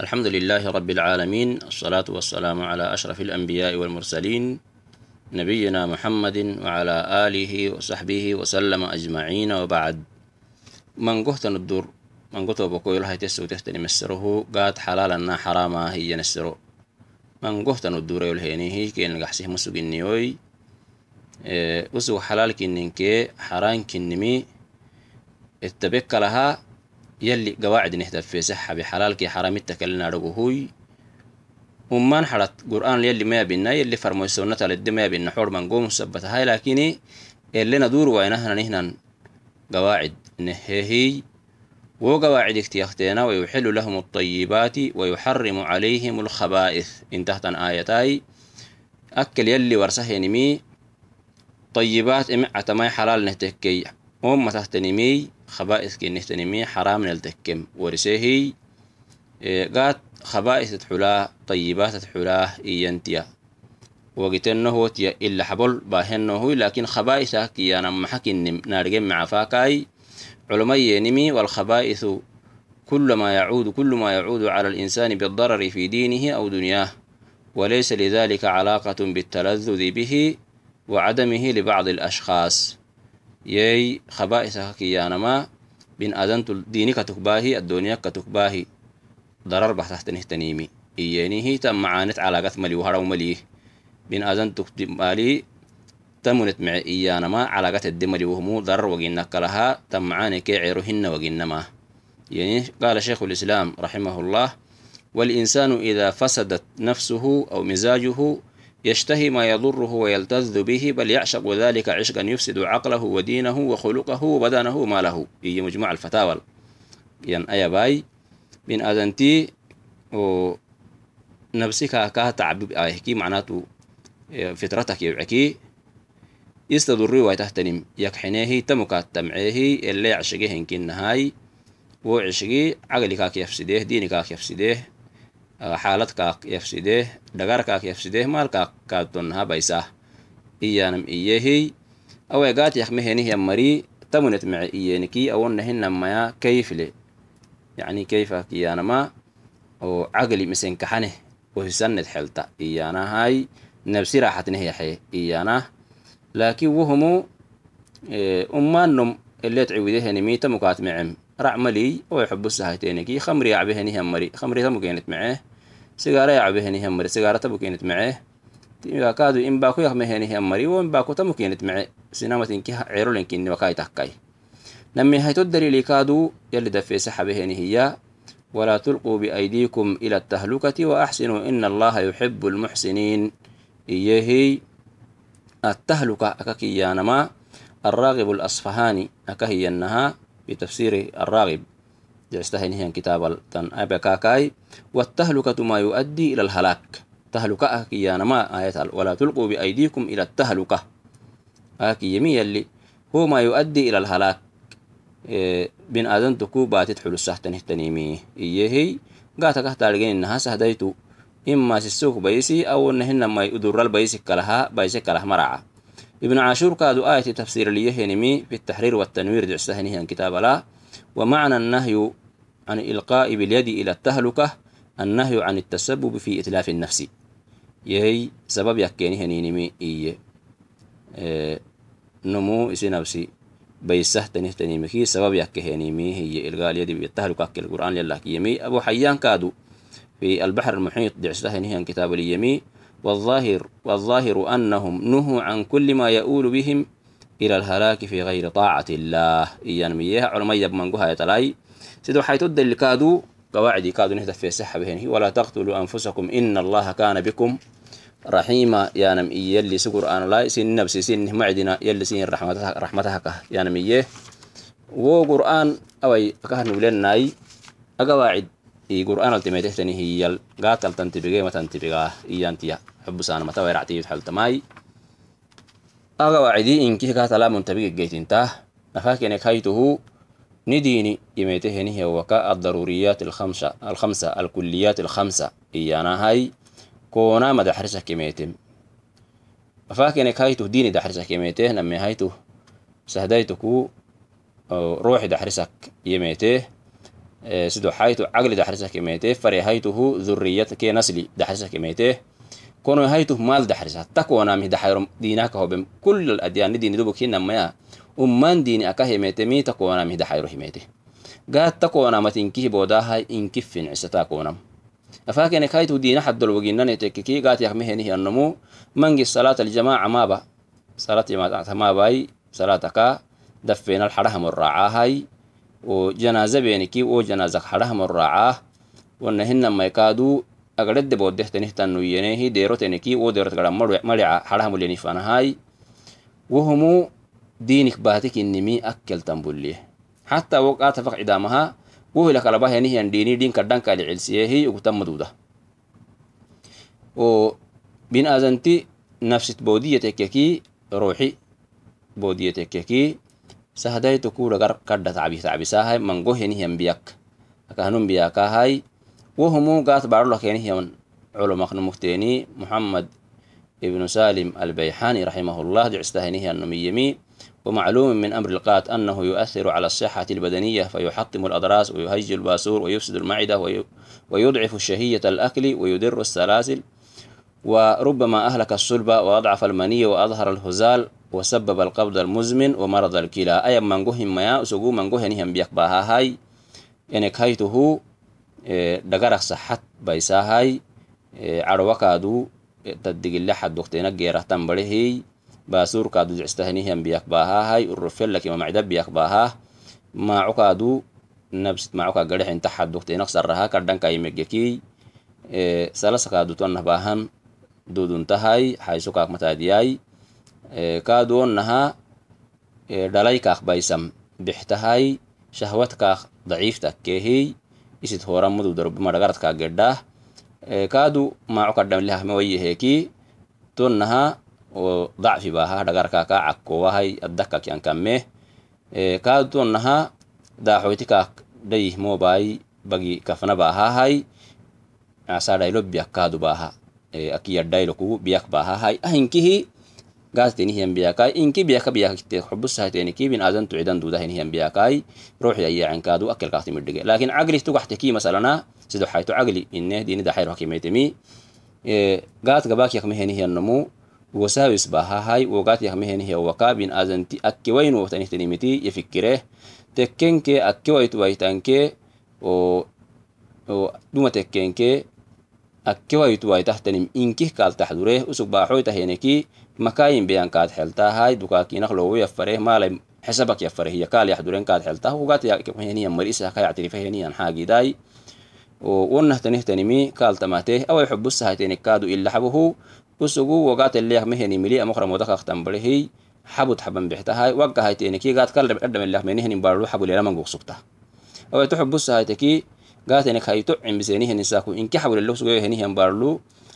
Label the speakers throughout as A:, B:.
A: الحمد لله رب العالمين الصلاة والسلام على أشرف الأنبياء والمرسلين نبينا محمد وعلى آله وصحبه وسلم أجمعين وبعد من قهت الدور من قهت بكو يلها تسو تهتني مسره قاد حلالا حراما هي نسره من قهت الدور يلهيني هي كين قحسيه مسو جنيوي وسو حلال كننكي حران كنمي اتبك لها يلي قواعد نهتف في صحة بحلالك حرامتك لنا رجوهوي ومان حرت قرآن يلي ما بينا يلي فرمو السنة لدي ما بينا حور من قوم سبتها هاي لكن اللي ندور وينهنا نهنا قواعد نهي وقواعد اكتيختينا ويحل لهم الطيبات ويحرم عليهم الخبائث. انتهت آيتاي. أكل يلي ورسه نمي طيبات إمعة ما حلال نهتكي. وما تحت نمي خبائث كي نهتنمي حرام نلتكم ورسيهي قات خبائث تحلا طيبات تحلا إيانتيا. وقتنه تيا إلا حبل باهنه لكن خبائث كي أنا محكن نارجم مع فاكاي. علمي نمي والخبائث كل ما يعود كل ما يعود على الإنسان بالضرر في دينه أو دنياه. وليس لذلك علاقة بالتلذذ به وعدمه لبعض الأشخاص. يي خبائث كيانما بن آدنت دينك تكباهي الدنيا كتكباهي ضرر بحث تنهتنيمي إياني هي تم معانت علاقة ملي وهرو ملي بن آدن مالي تمنت مع إيانما علاقة الدملي وهمو ضرر وقنك لها تم معاني كيعيرهن وقنما يعني قال شيخ الإسلام رحمه الله والإنسان إذا فسدت نفسه أو مزاجه يشتهي ما يضره ويلتذ به بل يعشق ذلك عشقا يفسد عقله ودينه وخلقه وبدنه وماله. هي مجموع الفتاوى. ين أيا باي بن أذنتي نفسك كاه تعب آيهكي معناته فطرتك يبعكي يستضري ويتهتنم. يكحنيه تمكات تمعيه اللي عشقه إنكين نهاي. وعشقي عقلك يفسده دينك يفسده حالات كاك يفسده دعار كاك يفسده مال كاك كاتونها بيسا إيانم إيهي أو يقات يخمي هني هي مري تمنت مع إيانكي أو نهن ما كيف لي يعني كيف كيانا ما أو عقلي مسين و وهسنة حلتا. إيانا هاي نفسي راحت نهي حي إيانا لكن وهم أمانهم اللي تعويده نميتا مقات معهم رعملي ويحبو السهاتينكي خمري عبيه نهي مري خمري تمو كانت معه. Sigara yacbehenih yammari sigara tamukenet meceh kaadu inbaku yakmehenih yammari wo inbaku tamukenet mece sinamatinki cerolenkini wakai takkai nami hayto dalili kaadu yali dafeese xabehenihiya ولا تلقوا بأيديكم إلى التهلكة وأحسنوا إن الله يحب المحسنين إيهي التهلكة أككيانما الراغب الأصفهاني أكهينها بتفسير الراغب جستهن هي كتاب تن أبكاكاي والتهلكة ما يؤدي إلى الهلاك. تهلكة أكيانا ما آية ولا تلقوا بأيديكم إلى التهلكة. أكي يمي اللي هو ما يؤدي إلى الهلاك. إيه بن آدم تكو باتت حلو السحتن التنيمي إيهي قاتا لغين إنها سهديتو. إما سيسوك بيسي أو إنهن ما يدر البيسي كلها بيسي كلها مرعى ابن عاشور كادو آية تفسير ليهنمي في التحرير والتنوير دعسهنه كتاب لا. ومعنى النهي عن إلقاء باليد إلى التهلكة النهي عن التسبب في إتلاف النفس. يهي سبب يكينه نينمي إيه, إيه نمو إسي نفسي بيسه تنه تنيمكي سبب يكينيمي هي إلقاء اليد بالتهلكة كالقرآن لله يمي. أبو حيان كادو في البحر المحيط دعسهنه كتاب اليمي والظاهر والظاهر أنهم نهوا عن كل ما يؤول بهم إلى الهلاك في غير طاعة الله. إيان مياه علماء يبمن قها يتلاي. سيدو حيث الدل كادو قواعد كادو نهدف في سحة بهنه ولا تقتلوا أنفسكم إن الله كان بكم رحيما. يا نم يلي سكر أنا لا سين نفسي سين معدنا يلي سين رحمتها رحمتها كه يا نم إيه وقرآن أوي كهن ولناي أقواعد i qur'aan altimetehtani hiyal gaatal tantibige matantibigaa iyantiya xubusana mata wairactiyit xaltamai aga wacidi inkih gaatala muntabigegeytintah nafakenek haytuhu نديني يميتهنه وكا الضروريات الخمسة الخمسة الكليات الخمسة إيانا هاي كونا ما دحرسك كميتم فاكنك هايتو ديني دحرسك كميته نمي هايتو سهدايتكو روحي دحرسك يميته sido haytu caqli daxrisa kemete fare haytuhu dhurriyat ke nasli daxrisa kemete kono haytuh maal daxrisa takonamih daxayro diinaka hobe kul adyani diini dubuk hinamaya umman diini aka himete mi takonamih daxayro himete gaat takonama tinkihi bodaha inkif fincisa takonam afakenek haytuh diina haddol woginane tekkiki gaat yakmehenihi annomu mangi salat aljamaca maba salat jamaata mabai salataka dafenal harahamon raacahay وجنازة بينكي وجنازة حرهم الرعاه ونهن ما يكادو مرع حرهم اللي نفانهاي وهمو دينك باتك النمي أكل تنبوليه. حتى وقات فق عدامها وهو لك لباه يعني ديني دين كردان كالي علسيه وقتم مدودة. وبين آزنتي نفس بودية تككي روحي بودية تككي sahadaitu kuragar kadda tacbi tacbisahay mango henihiyan biyak akahanun biyakahay wohumu gat barolah kenihiyan culumakna mukteni muhammad ابن سالم البيحاني رحمه الله دعستهنه النميمي ومعلوم من أمر القات أنه يؤثر على الصحة البدنية فيحطم الأضراس ويهج الباسور ويفسد المعدة ويضعف الشهية الأكل ويدر السلاسل. وربما أهلك الصلب وأضعف المني وأظهر الهزال وسبب القبض المزمن ومرض الكلى. أي من جوهم ما سجو من جوهن هم بيك باها هاي. إنك هيته dhagaraqsa xat baisahay carwakaadu taddigile xadduqtena geerahtan barehey baasuurkaadu jecstahanihian biyak baahahay urufellakima macda biyak baahah. Maacukaadu nabsit macuka garexinta xadduqtenak sarraha kadhankaimegekiy salasakaadu tonnah baahan duduntahay xaysukaak mataadiyay. Kaaduonnaha dhalaykaak baysam bixtahay shahwadkaak daciiftakkeehiy isit horamudu darobimadagartka geddah kadu macokadamlehamewayeheki tonnaha o dacfi baha dagarka ka cakkowahai addakakyan kamme kadu tonnaha daxoytika dayih mobai bagi kafna bahahai asadailobiyak kaadu baha akiyadailoku biyak bahahai ahinkihi lehah mawayye heeki tonnaha o dacfi baha dhagarkaa kaa cakkowahai addakak yankammeh kaadu tonnaha daaxoyti kaak dhayih mobai bagi kafna baahahai asadhailo biyak kaadu baaha akiyadhailoku biyak baahahai ahinkihi gaastenihiyan biyakai inki biyaka biyakite xubusahateniki bin aadan tucidan dudahinihiyan biyakai ruuxi ayacankaadu akelkaakti midhige lakin cagli tugaxteki masalana sido xayto cagli ineh dinida xayro hakimetemi gaat gabak yakmehenihiyannomu wasawis bahahai wogat yakmehenihiya waka bin aadanti tekkenke akkewaituwaitahtanim inkih kaaltaxdureh usug baaxoytaheneki makayin beyan kaad xeltahai dukakinak lowo yafareh maalay xesabak yafareh hiya kaal yaxduren kaad xeltah ugat heniyan marisah ka yactirifaheniyan xaagidai wonnahtanihtanimi kaaltamateh awai xubusahaitenik kaadu ilaxabuhu usugu wogateleyak meheni mili amokramodakaktanbarehi xabud xaban bextahai waggahaiteniki gaad kaldhamelakmenihenin baru xabulelaman gugsugta awaitu xubusahaiteki gaatenek hayto cimbiseniheninsaku inki xabulelo sugoyohenihiyan barlu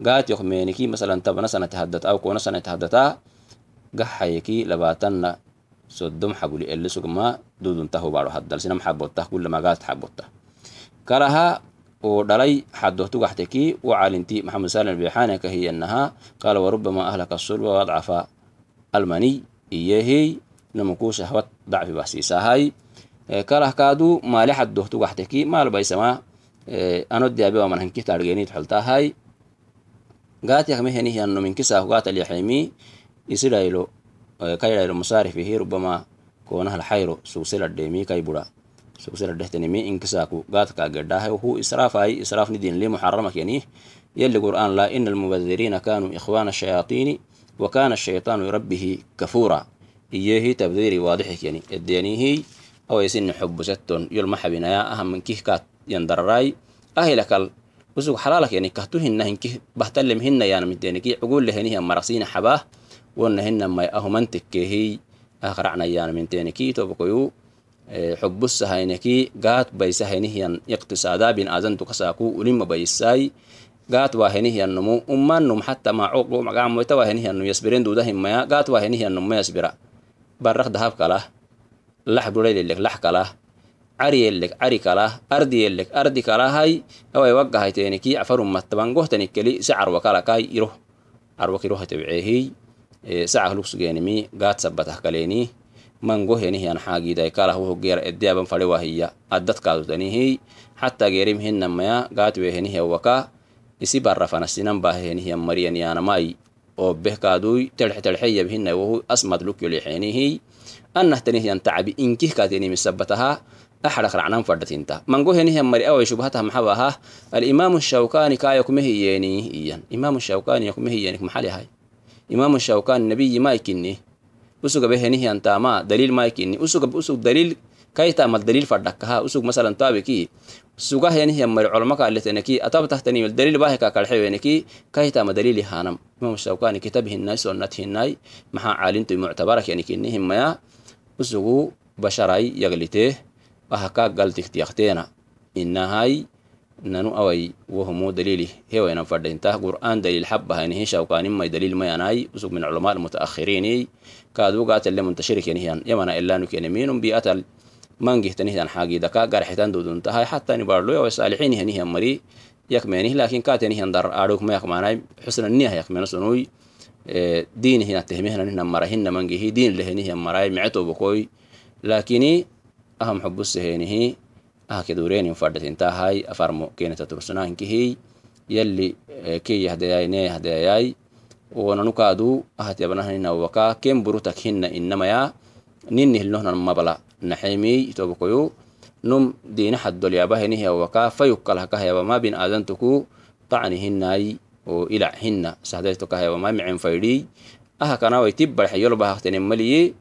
A: gaat yokmeniki masalan tabana sanati haddata aw kona sanati haddata gaxayeki labatanna sodom xabuli ele sugma duduntahu baro haddal sinam xabotta kulama gaat xabotta kalaha oo dhalay xadohtu gaxteki wacalinti maxamed salim albixane kahiyanaha qala warubama ahlaka sulba wadcafa almani iyehi namuku shahwat dacfi bahsiisahay kalah kaadu maali xadohtu gaxteki maal كره كادو ما لحد دهتو وحتكي ما لبي سما أنا أدي أبي ومن هنكي تارجيني تحلتا هاي قات يخمي هني هي أنه من كسه قات اليحيمي يصير إلو كير إلو مصاري فيه ربما كونه الحيرو سوسيل الدمي كي برا سوسيل الدهتني مي إن كسه قات كاجر هاي وهو إسراف هاي إسراف ندين لي محرمك كني يلي القرآن لا إن المبذرين كانوا إخوان الشياطين وكان الشيطان يربه كفورا إيه تبذيري واضح يعني الدنيا هي أو يسن حب ستون يلمح بنا يا أهم من كيه كات يندرراي أهلك usug xalaalak yani kahtuhinna hinki bahtalem hinna yana mideniki cugulehenihi marasina xabah wonna hinna may ahumantekkehi akracna yana minteniki tobokoyu xubusahaineki gaat baysahenihiyan iqtisaada bin azantu kasaku ulima baysai gaat wahenihiyannumu ummanum hatta macogacmoita wahenihiyanum yasbiren dudahimaya gaat wahenihiyanuma yasbira barak dahab laxburayelek lax kalah cariyelek cari kalah ardiyelek ardi kalahai awai waggahayteeniki afarumattabangohtani keli se carwa iro carwa sacah lugsugenimi gaad sabatah kaleeni mangohenihian xaagiiday kalah wohogeyar edeaban falewahiya addad kaadutanihiy xataa geerim isi barrafanassinan baahenihian mariyan oo beh kaadui asmad lukyolexeenihiy asmad lukyolexenihi anahtanihyan tacabi inkih kaatenimisabbataha أحرق رعنان فردتينتا. من قوه نهي مري أوي شبهتها محبها. الإمام الشوكاني كا يكمه يني إيان. إمام الشوكاني يكمه يني محلي هاي. إمام الشوكاني نبي ما يكني. أسوق به نهي أنت ما دليل ما يكني. أسوق أسوق دليل كاي تعمل دليل فردكها. أسوق مثلا تابكي سوقه يعني هي مر علماء اللي تنكي أتاب تحتني الدليل باهي كاكل حيوانكي كاي تعمل دليل هانم. إمام الشوكاني كتابه الناس سنته الناي. مع عالنتو معتبرك يعني كنهم ما أسوق بشراي يغلته ahaka galtiktiyakteena inahai nanu awai wohumu dalili hewainan fadhaintah qur'an dalil habahanihi shawkanimai dalil mayanai usug min culama almutaakhirini kaadugaatle muntashirikenihiyan yamana ilanukeneminum biatal mangihtanihiyan xaagidaka garxitan duduntahay xatani barloyawai saalixinihanihiyan mari yakmenih lakin kaatenihiyan dar aadhugma yakmanai xusnaniyah yakmena Eh, diinihin atehmihna nihna marahina mangihi diin lehenihi maray afarmo keneta tursunankihi eh, keyahdayayne hadayayai wonanukaadu ahatiabnahaninawaka ken burutak hina inamaya ninihilnohnan mabala naxemi itobokoyu num diina xaddolyabahenihawaka fayukkalhakahayabama bin aadantuku qacnihinai hinay o ilac hinna sahdaytokahayabama micen faydhiy aha kanawai tibbarxe yolbahaktenin maliyi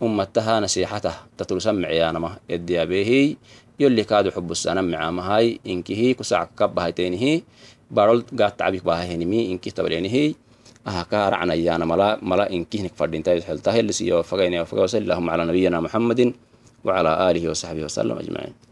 A: ummataha nasixatah tatulsamicyaanama ediyabehi yolli kaadu xubusana micamahay inkihi kusac kabahaytenihi barol gaatacbik bahahenimi inkih tabalenihi ahaka racnayaana mala mala inkihnik fadhintai xelta helisiyo fagayne faga wasali allahuma ala nabiyina muhammadin وعلى آله وصحبه وسلم أجمعين